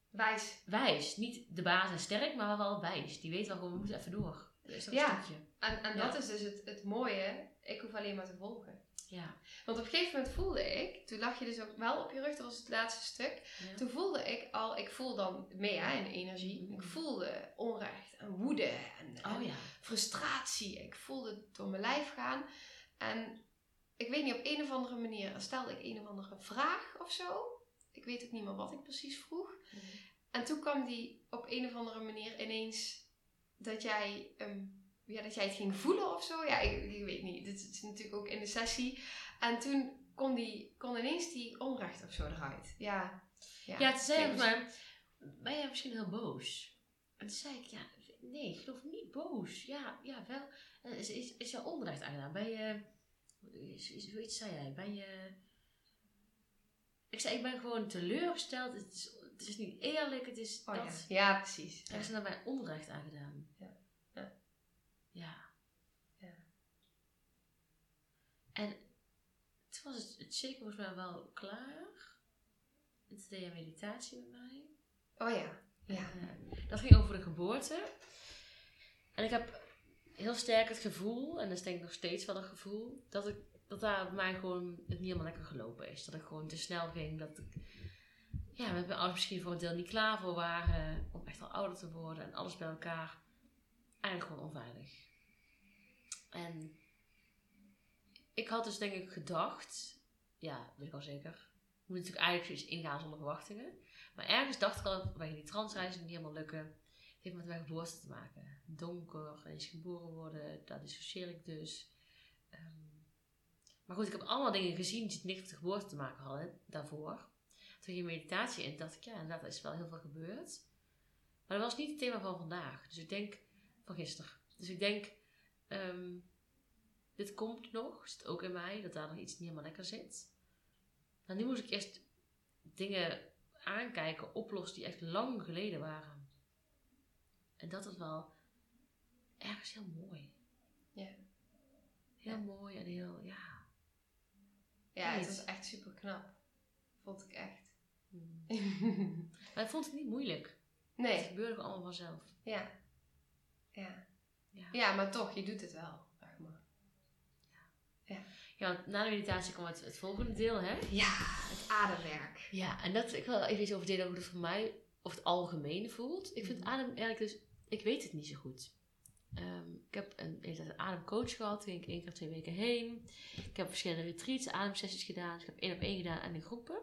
Wijs. wijs. Niet de baas en sterk, maar wel wijs. Die weet wel gewoon, we moeten even door. Is dat Ja. stukje. En, en Ja. dat is dus het, het mooie. Ik hoef alleen maar te volgen. Ja. Want op een gegeven moment voelde ik, toen lag je dus ook wel op je rug, dat was het laatste stuk. ja. Toen voelde ik al, ik voel dan mee hè, in energie. Mhm. Ik voelde onrecht en woede en, en Oh ja. frustratie. Ik voelde het door mijn lijf gaan. En ik weet niet, op een of andere manier stelde ik een of andere vraag of zo. Ik weet ook niet meer wat ik precies vroeg. En toen kwam die op een of andere manier ineens dat jij, ja, dat jij het ging voelen of zo. Ja, ik, ik weet niet. Dit is natuurlijk ook in de sessie. En toen kon, die, kon ineens die onrecht of zo eruit. Ja, ja. Ja, toen zei ik dus- maar, ben jij misschien heel boos? En toen zei ik, ja, nee, ik geloof niet boos. Ja, ja, wel. Is, is, is er onrecht aangedaan? Ben je, is, is, zoiets zei jij, ben je... Ik zei, ik ben gewoon teleurgesteld. Het is, het is niet eerlijk, het is Oh, ja. dat. ja, precies. Er is naar mij onrecht aangedaan. Ja. Ja. Ja. En toen was het, het zeker volgens mij wel klaar. En toen deed je meditatie met mij. Oh ja. Ja. Eh, dat ging over de geboorte. En ik heb heel sterk het gevoel, en dat is denk ik nog steeds wel een gevoel, dat, ik, dat daar bij mij gewoon het niet helemaal lekker gelopen is. Dat ik gewoon te snel ging. Dat ik ja, met mijn ouders misschien voor een deel niet klaar voor waren om echt al ouder te worden en alles bij elkaar. Eigenlijk gewoon onveilig. En ik had dus denk ik gedacht, ja, weet ik al zeker. Moet natuurlijk eigenlijk eens ingaan zonder verwachtingen. Maar ergens dacht ik al, bij die transreizen niet helemaal lukken. Het heeft met mijn geboorte te maken. Donker, en is geboren worden, dat dissocieer ik dus. Ehm, maar goed, ik heb allemaal dingen gezien die niks met de geboorte te maken hadden daarvoor. Toen je meditatie in, dacht ik, ja, inderdaad, is wel heel veel gebeurd. Maar dat was niet het thema van vandaag. Dus ik denk, van gisteren. Dus ik denk, ehm, dit komt nog, zit ook in mij, dat daar nog iets niet helemaal lekker zit. Maar nu moest ik eerst dingen aankijken, oplossen die echt lang geleden waren. En dat is wel ergens heel mooi. Ja. Heel mooi en heel, ja. Ja, het was echt super knap. Vond ik echt. Hmm. Maar ik vond het niet moeilijk. Het nee, gebeurde gewoon allemaal vanzelf. ja. Ja. Ja. Ja, maar toch, je doet het wel, zeg maar. Ja, want na de meditatie kwam het, het volgende deel, hè? Ja, het ademwerk. Ja, en dat, ik wil even iets over delen hoe het voor mij, of het algemeen voelt. Ik vind Mhm. adem eigenlijk dus, ik weet het niet zo goed. Ehm, ik heb een, een, een ademcoach gehad, ging ik één keer twee weken heen. Ik heb verschillende retreats, ademsessies gedaan. Dus ik heb één op één gedaan en in groepen.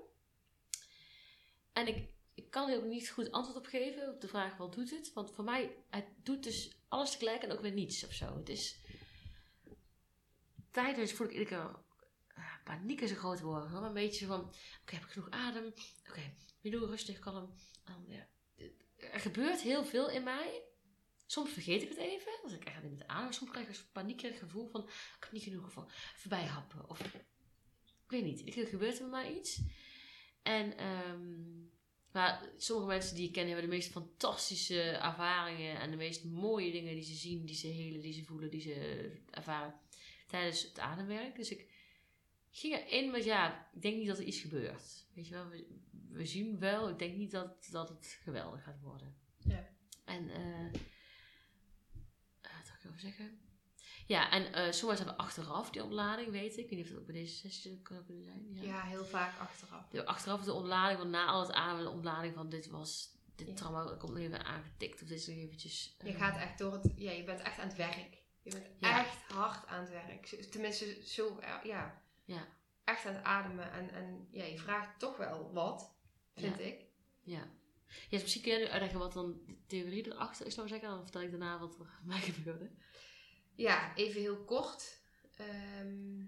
En ik, ik kan er ook niet goed antwoord op geven op de vraag wat doet het. Want voor mij, het doet dus alles tegelijk en ook weer niets of zo. Het is, tijdens voel ik iedere keer ah, paniek is een groot woord. Maar een beetje van, oké, heb ik genoeg adem? Oké, weer doen, rustig, kalm. Dan, ja. Er gebeurt heel veel in mij. Soms vergeet ik het even, als ik echt niet adem. Soms krijg ik een paniekerig gevoel van, ik heb niet genoeg van voorbij happen. Of, ik weet niet, keer gebeurt er met mij iets. En, ehm, maar sommige mensen die ik ken hebben de meest fantastische ervaringen en de meest mooie dingen die ze zien, die ze helen, die ze voelen, die ze ervaren tijdens het ademwerk. Dus ik ging erin met, ja, ik denk niet dat er iets gebeurt. Weet je wel, we, we zien wel, ik denk niet dat, dat het geweldig gaat worden. Ja. En, eh, eh, wat wil ik over zeggen? Ja, en eh soms hebben we achteraf die ontlading, weet ik. Ik weet niet of dat ook bij deze sessie kan kunnen zijn. Ja. Ja, heel vaak achteraf. De, achteraf de ontlading, want na al het ademen, de ontlading van dit was, dit Ja. trauma komt nog even aangetikt. Of dit is nog eventjes... Je eh, gaat echt door het... Ja, je bent echt aan het werk. Je bent Ja. echt hard aan het werk. Tenminste, zo... Ja. Ja. Echt aan het ademen. En, en ja, je vraagt toch wel wat, vind ik. Ja. Ja, dus misschien kun jij nu uitleggen wat dan de theorie erachter is, zou ik zeggen. Dan vertel ik daarna wat er mij gebeurde. Ja, even heel kort. Ehm,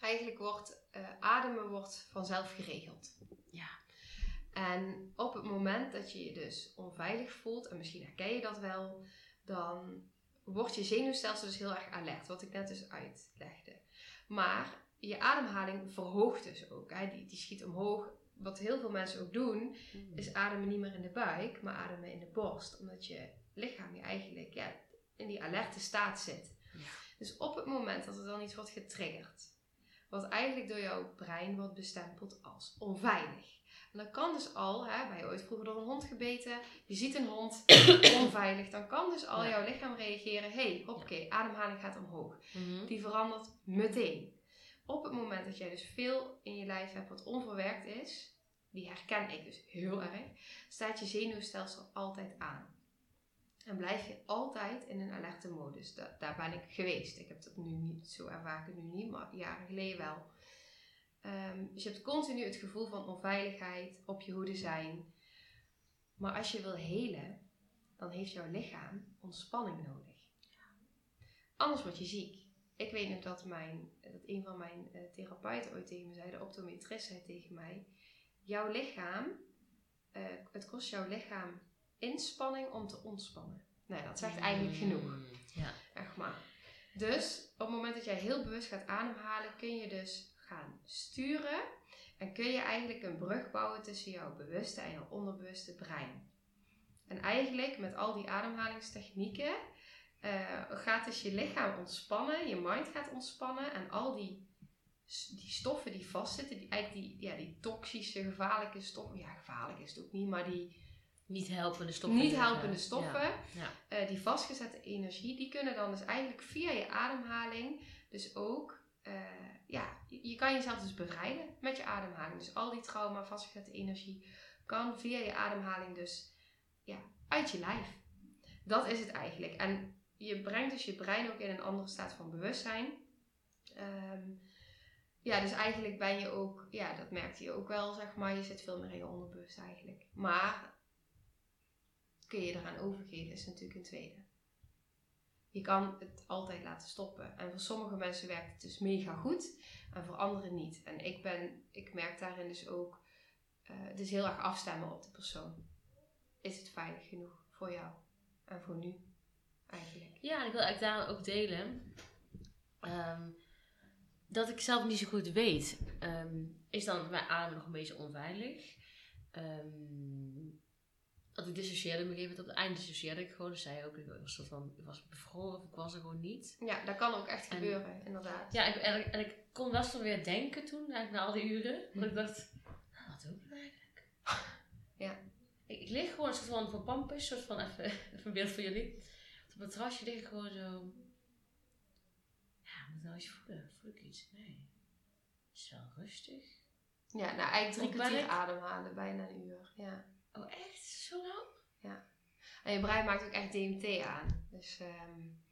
eigenlijk wordt eh, ademen wordt vanzelf geregeld. Ja. En op het moment dat je je dus onveilig voelt, en misschien herken je dat wel, dan wordt je zenuwstelsel dus heel erg alert, wat ik net dus uitlegde. Maar je ademhaling verhoogt dus ook. Hè? Die, die schiet omhoog. Wat heel veel mensen ook doen, is ademen niet meer in de buik, maar ademen in de borst. Omdat je lichaam je eigenlijk ja, in die alerte staat zit. Ja. Dus op het moment dat er dan iets wordt getriggerd, wat eigenlijk door jouw brein wordt bestempeld als onveilig. En dat kan dus al, hè, ben je ooit vroeger door een hond gebeten, je ziet een hond onveilig, dan kan dus al Ja. jouw lichaam reageren, hé, hey, hoppakee, ademhaling gaat omhoog. Mhm. Die verandert meteen. Op het moment dat jij dus veel in je lijf hebt wat onverwerkt is, die herken ik dus heel erg, staat je zenuwstelsel altijd aan. En blijf je altijd in een alerte modus. Da- daar ben ik geweest. Ik heb dat nu niet, zo het nu niet, maar jaren geleden wel. Ehm, dus je hebt continu het gevoel van onveiligheid, op je hoede zijn. Maar als je wil helen, dan heeft jouw lichaam ontspanning nodig. Anders word je ziek. Ik weet nog dat, mijn, dat een van mijn eh, therapeuten ooit tegen me zei, de optometrist zei tegen mij, jouw lichaam, eh, het kost jouw lichaam inspanning om te ontspannen. Nou, ja, dat zegt eigenlijk genoeg. Mm, Ja. Echt maar. Dus op het moment dat jij heel bewust gaat ademhalen, kun je dus gaan sturen. En kun je eigenlijk een brug bouwen tussen jouw bewuste en jouw onderbewuste brein. En eigenlijk met al die ademhalingstechnieken eh, gaat dus je lichaam ontspannen, je mind gaat ontspannen en al die, die stoffen die vastzitten, die, eigenlijk die, ja, die toxische, gevaarlijke stoffen, ja gevaarlijk is het ook niet, maar die Niet helpende stoffen. niet helpende stoffen, Ja. Ja. eh, die vastgezette energie, die kunnen dan dus eigenlijk via je ademhaling dus ook, eh, ja, je, kan jezelf dus bevrijden met je ademhaling. Dus al die trauma, vastgezette energie kan via je ademhaling dus, ja, uit je lijf. Dat is het eigenlijk. En je brengt dus je brein ook in een andere staat van bewustzijn. Ehm, ja, dus eigenlijk ben je ook, ja, dat merkte je ook wel, zeg maar. Je zit veel meer in je onderbewust eigenlijk. Maar kun je eraan overgeven, is natuurlijk een tweede. Je kan het altijd laten stoppen. En voor sommige mensen werkt het dus mega goed. En voor anderen niet. En ik ben, ik merk daarin dus ook, uh, het is heel erg afstemmen op de persoon. Is het veilig genoeg voor jou? En voor nu, eigenlijk. Ja, en ik wil eigenlijk daar ook delen. Ehm, dat ik zelf niet zo goed weet. Um, is dan mijn adem nog een beetje onveilig? Um, dat ik dissocieerde op een gegeven moment. Op het einde dissocieerde ik gewoon. Dus zei ook, ik was, soort van, ik was bevroren of ik was er gewoon niet. Ja, dat kan ook echt gebeuren, inderdaad. Ja, ik, en, ik, en ik kon wel zo weer denken toen, eigenlijk na al die uren. Dat ik dacht, nou, wat doe ik nou eigenlijk? Ja. Ik, ik lig gewoon een soort van voor pampus, soort van even, even een beeld voor jullie. Op het terrasje lig ik gewoon zo... Ja, moet nou eens voelen. Voel ik iets? Nee. Het is wel rustig. Ja, nou eigenlijk drie kwartier ademhalen, bijna een uur. Ja. Oh, echt? Zo lang? Ja. En je brein maakt ook echt DMT aan. Dus um,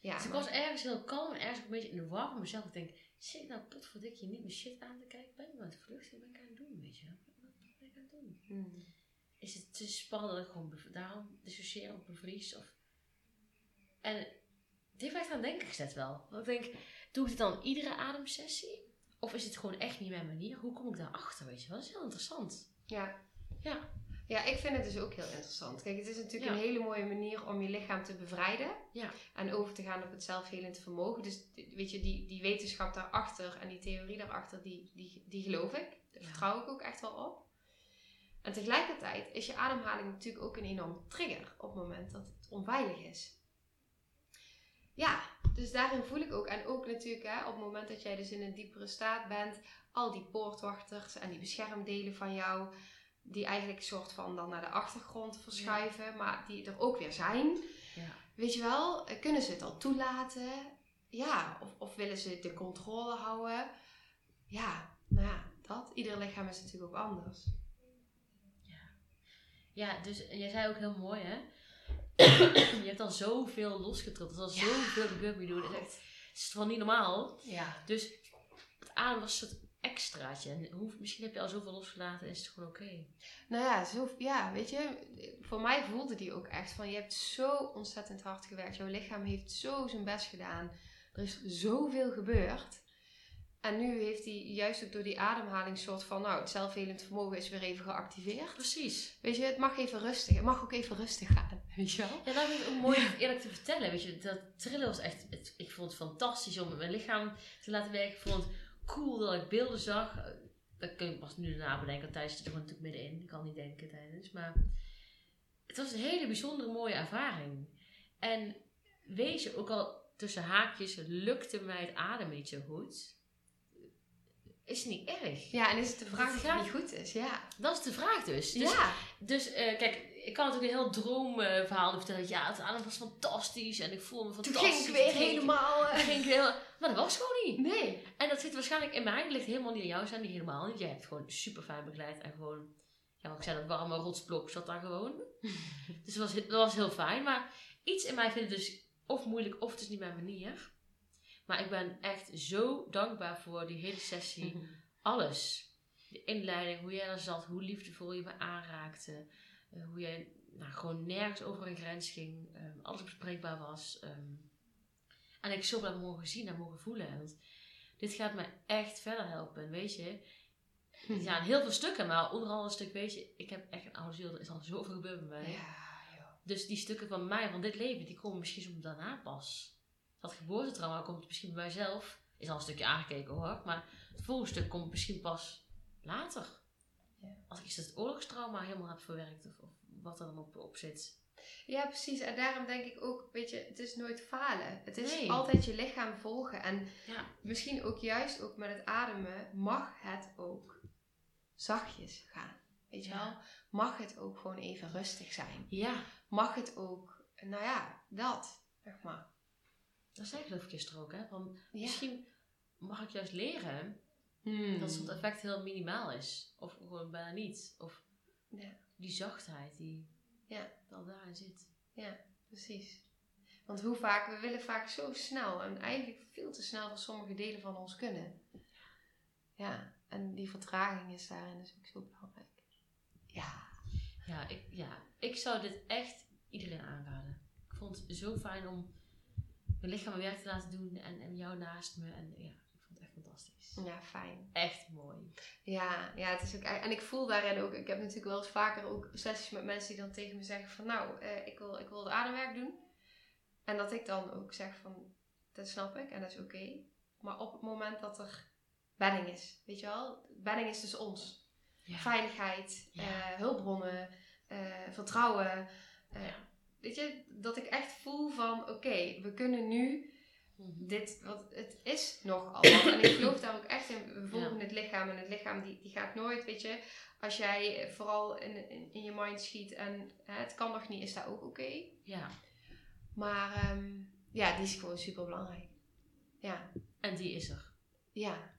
ja. Dus ik was ergens heel kalm en ergens ook een beetje in de war van mezelf. Ik denk, zit ik nou potverdikje niet mijn shit aan te kijken? Ben ik aan het vluchten? Ben ik aan het doen, weet je? Wat ben ik aan het doen? Hmm. Is het te spannend dat ik gewoon daarom dissociëren of bevries? Of... En dit mij aan denken gezet wel. Want ik denk, doe ik het dan iedere ademsessie? Of is het gewoon echt niet mijn manier? Hoe kom ik daarachter, weet je wel? Dat is heel interessant. Ja. Ja. Ja, ik vind het dus ook heel interessant. Kijk, het is natuurlijk een hele mooie manier om je lichaam te bevrijden. Ja. En over te gaan op het zelfhelend vermogen. Dus weet je, die, die wetenschap daarachter en die theorie daarachter, die, die, die geloof ik. Daar vertrouw ik ook echt wel op. En tegelijkertijd is je ademhaling natuurlijk ook een enorme trigger op het moment dat het onveilig is. Ja, dus daarin voel ik ook. En ook natuurlijk hè, op het moment dat jij dus in een diepere staat bent, al die poortwachters en die beschermdelen van jou die eigenlijk een soort van dan naar de achtergrond verschuiven, maar die er ook weer zijn. Ja. Weet je wel, eh, kunnen ze het al toelaten? Ja, of, of willen ze de controle houden? Ja, nou ja, dat. Ieder lichaam is natuurlijk ook anders. Ja, ja dus jij zei ook heel mooi hè. je hebt al zoveel losgetrokken. Er is al zoveel gebeurd je doen. Het is echt het is gewoon niet normaal. Ja. Dus het adem was het extraatje. Misschien heb je al zoveel losgelaten en is het gewoon oké. Nou ja, zo, ja, weet je, voor mij voelde die ook echt van je hebt zo ontzettend hard gewerkt. Jouw lichaam heeft zo zijn best gedaan. Er is zoveel gebeurd. En nu heeft hij juist ook door die ademhaling soort van, nou, het zelfhelend vermogen is weer even geactiveerd. Precies. Weet je, het mag even rustig. Het mag ook even rustig gaan. Weet je wel? Ja, dat is ook mooi eerlijk te vertellen. Weet je, dat trillen was echt, het, ik vond het fantastisch om met mijn lichaam te laten werken. Ik vond het cool dat ik beelden zag. Dat kun je pas nu daarna bedenken. Tijdens zit er natuurlijk middenin. Ik kan niet denken tijdens. Maar het was een hele bijzondere mooie ervaring. En wees ook al tussen haakjes lukte mij het ademen niet zo goed. Is niet erg. Ja, en is het de vraag of het niet goed is? Ja. Dat is de vraag dus. Dus, ja. dus uh, kijk, ik kan natuurlijk een heel droomverhaal uh, vertellen. Ja, het adem was fantastisch en ik voel me fantastisch. Toen ging ik weer helemaal... Uh... ging ik heel, maar dat was gewoon niet. Nee. En dat zit waarschijnlijk in mij. Het ligt helemaal niet aan jou, zijn die helemaal niet. Jij hebt gewoon super fijn begeleid en gewoon... Ja, wat ik zei, dat warme rotsblok zat daar gewoon. dus dat was, dat was heel fijn. Maar iets in mij vindt het dus of moeilijk of het is niet mijn manier. Maar ik ben echt zo dankbaar voor die hele sessie. Alles. De inleiding, hoe jij er zat, hoe liefdevol je me aanraakte. Uh, hoe jij nou, gewoon nergens over een grens ging. Um, alles bespreekbaar was. Um, en ik zo dat mogen zien en mogen voelen. Want dit gaat me echt verder helpen. Weet je, er zijn heel veel stukken, maar onder andere een stuk, weet je, ik heb echt een oude ziel. Er is al zoveel gebeurd bij mij. Ja, joh. Dus die stukken van mij, van dit leven, die komen misschien zo daarna pas. Dat geboortetrauma komt misschien bij mijzelf. Is al een stukje aangekeken hoor. Maar het volgende stuk komt misschien pas later. Ja. Als ik het oorlogstrauma helemaal heb verwerkt. Of, of wat er dan op, op zit. Ja, precies. En daarom denk ik ook, weet je, het is nooit falen. Het is Nee. altijd je lichaam volgen. En Ja. misschien ook juist ook met het ademen, mag het ook zachtjes gaan. Weet je Ja. wel? Mag het ook gewoon even rustig zijn. Ja, Mag het ook, nou ja, dat, zeg maar. Dat zei ik geloof ik gisteren ook. Hè? Van, Ja. Misschien mag ik juist leren Hmm. dat het effect heel minimaal is. Of gewoon bijna niet. Of Ja. die zachtheid die Ja. wel daarin zit. Precies. Want hoe vaak, we willen vaak zo snel en eigenlijk veel te snel voor sommige delen van ons kunnen. Ja, en die vertraging is daarin dus ook zo belangrijk. Ja. Ja, ja, ik, ja, ik zou dit echt iedereen aanraden. Ik vond het zo fijn om mijn lichaam mijn werk te laten doen en, en jou naast me. En ja, ik vond het echt fantastisch. Ja, fijn. Echt mooi. Ja, ja, het is ook en ik voel daarin ook, ik heb natuurlijk wel eens vaker ook sessies met mensen die dan tegen me zeggen van nou, eh, ik, wil, ik wil het ademwerk doen. En dat ik dan ook zeg van, dat snap ik en dat is oké. Maar op het moment dat er bedding is, weet je wel, bedding is dus ons. Ja. Veiligheid, Ja. eh, hulpbronnen, eh, vertrouwen. Ja. Weet je, dat ik echt voel van oké, we kunnen nu Mhm. dit, want het is nog al wat. En ik geloof daar ook echt in. We volgen Ja. het lichaam en het lichaam die, die gaat nooit, weet je. Als jij vooral in, in, in je mind schiet en hè, het kan nog niet, is dat ook oké. Ja, Maar ehm, ja, die is gewoon super belangrijk. Ja, en die is er. ja,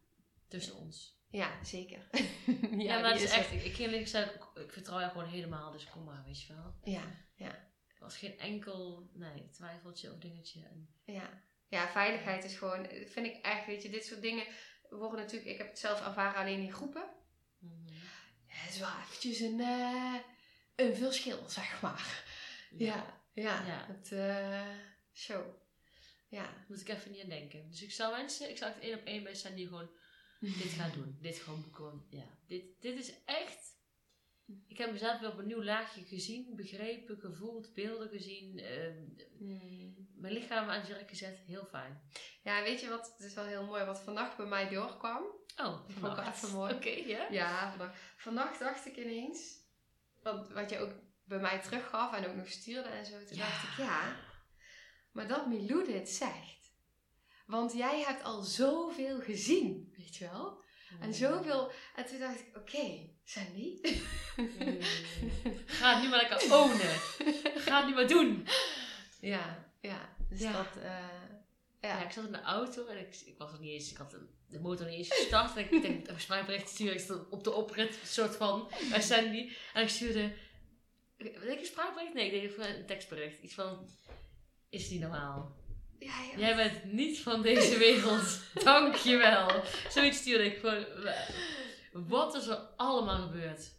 Tussen ons. ja, zeker. Ja, maar het is echt, ik, ik ik, ik vertrouw jou gewoon helemaal, dus kom maar, weet je wel. Ja, ja, was geen enkel, nee, twijfeltje of dingetje. En, ja. Ja, veiligheid is gewoon, vind ik echt, weet je, dit soort dingen worden natuurlijk, ik heb het zelf ervaren alleen in groepen. Mhm. Ja, het is wel eventjes een, eh, een verschil, zeg maar. Ja, ja. Ja. Het, eh, show. Ja. Moet ik even niet aan denken. Dus ik zou mensen, ik zou echt één op één bij zijn die gewoon dit gaan doen. Dit gewoon want Ja, dit, dit is echt. Ik heb mezelf weer op een nieuw laagje gezien, begrepen, gevoeld, beelden gezien. ehm, Hmm. mijn lichaam aan het werk gezet. Heel fijn. Ja, weet je wat? Het is wel heel mooi wat vannacht bij mij doorkwam. Oh, vond ik wel vannacht. even mooi. Oké, ja. Ja, vannacht. Vannacht dacht ik ineens, want wat je ook bij mij teruggaf en ook nog stuurde en zo. Toen Ja. dacht ik, ja, maar dat Milou dit zegt. Want jij hebt al zoveel gezien, weet je wel? En zoveel. En toen dacht ik, oké, Sandy. Mm. Ga het nu maar lekker ownen. Ga het nu maar doen. Ja, ja. Dus Ja. dat, eh, Ja, ja. ik zat in de auto en ik, ik was nog niet eens, ik had de, de motor niet eens gestart. En ik denk, een spraakbericht sturen, ik stond op de oprit, een soort van, bij Sandy. En ik stuurde, denk ik een spraakbericht? Nee, ik deed een tekstbericht. Iets van, is die normaal? Ja, ja. Jij bent niet van deze wereld, dankjewel. Zoiets stuurde ik van, wat is er allemaal gebeurd?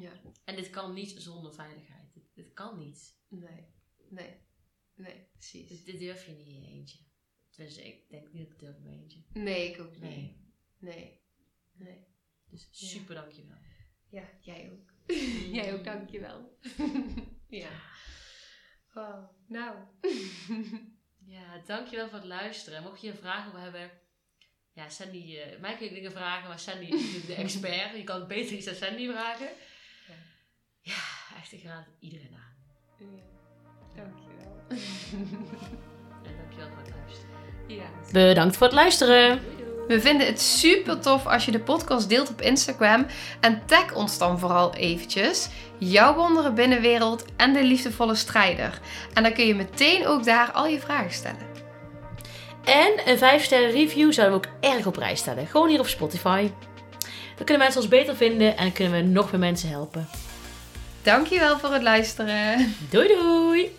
ja. En dit kan niet zonder veiligheid. Dit, dit kan niet. Nee, nee, nee, precies. Dit, dit durf je niet in je eentje. Tenminste, ik denk niet dat ik durf in mijn eentje. Nee, ik ook niet. Nee. Nee, nee. Dus super dankjewel. Ja, jij ook. jij ook, dankjewel. ja. Oh, nou. Ja, dankjewel voor het luisteren. Mocht je er vragen over hebben, ja, Sandy, eh, mij kun je dingen vragen, maar Sandy is natuurlijk de expert. Je kan beter iets aan Sandy vragen. Ja. Ja, echt, ik raad het iedereen aan. ja. Dankjewel. En dankjewel voor het luisteren. ja. Bedankt voor het luisteren. We vinden het super tof als je de podcast deelt op Instagram. En tag ons dan vooral eventjes. Jouw wonderen binnenwereld en de liefdevolle strijder. En dan kun je meteen ook daar al je vragen stellen. En een 5 sterren review zouden we ook erg op prijs stellen. Gewoon hier op Spotify. Dan kunnen mensen ons beter vinden en kunnen we nog meer mensen helpen. Dankjewel voor het luisteren. Doei doei!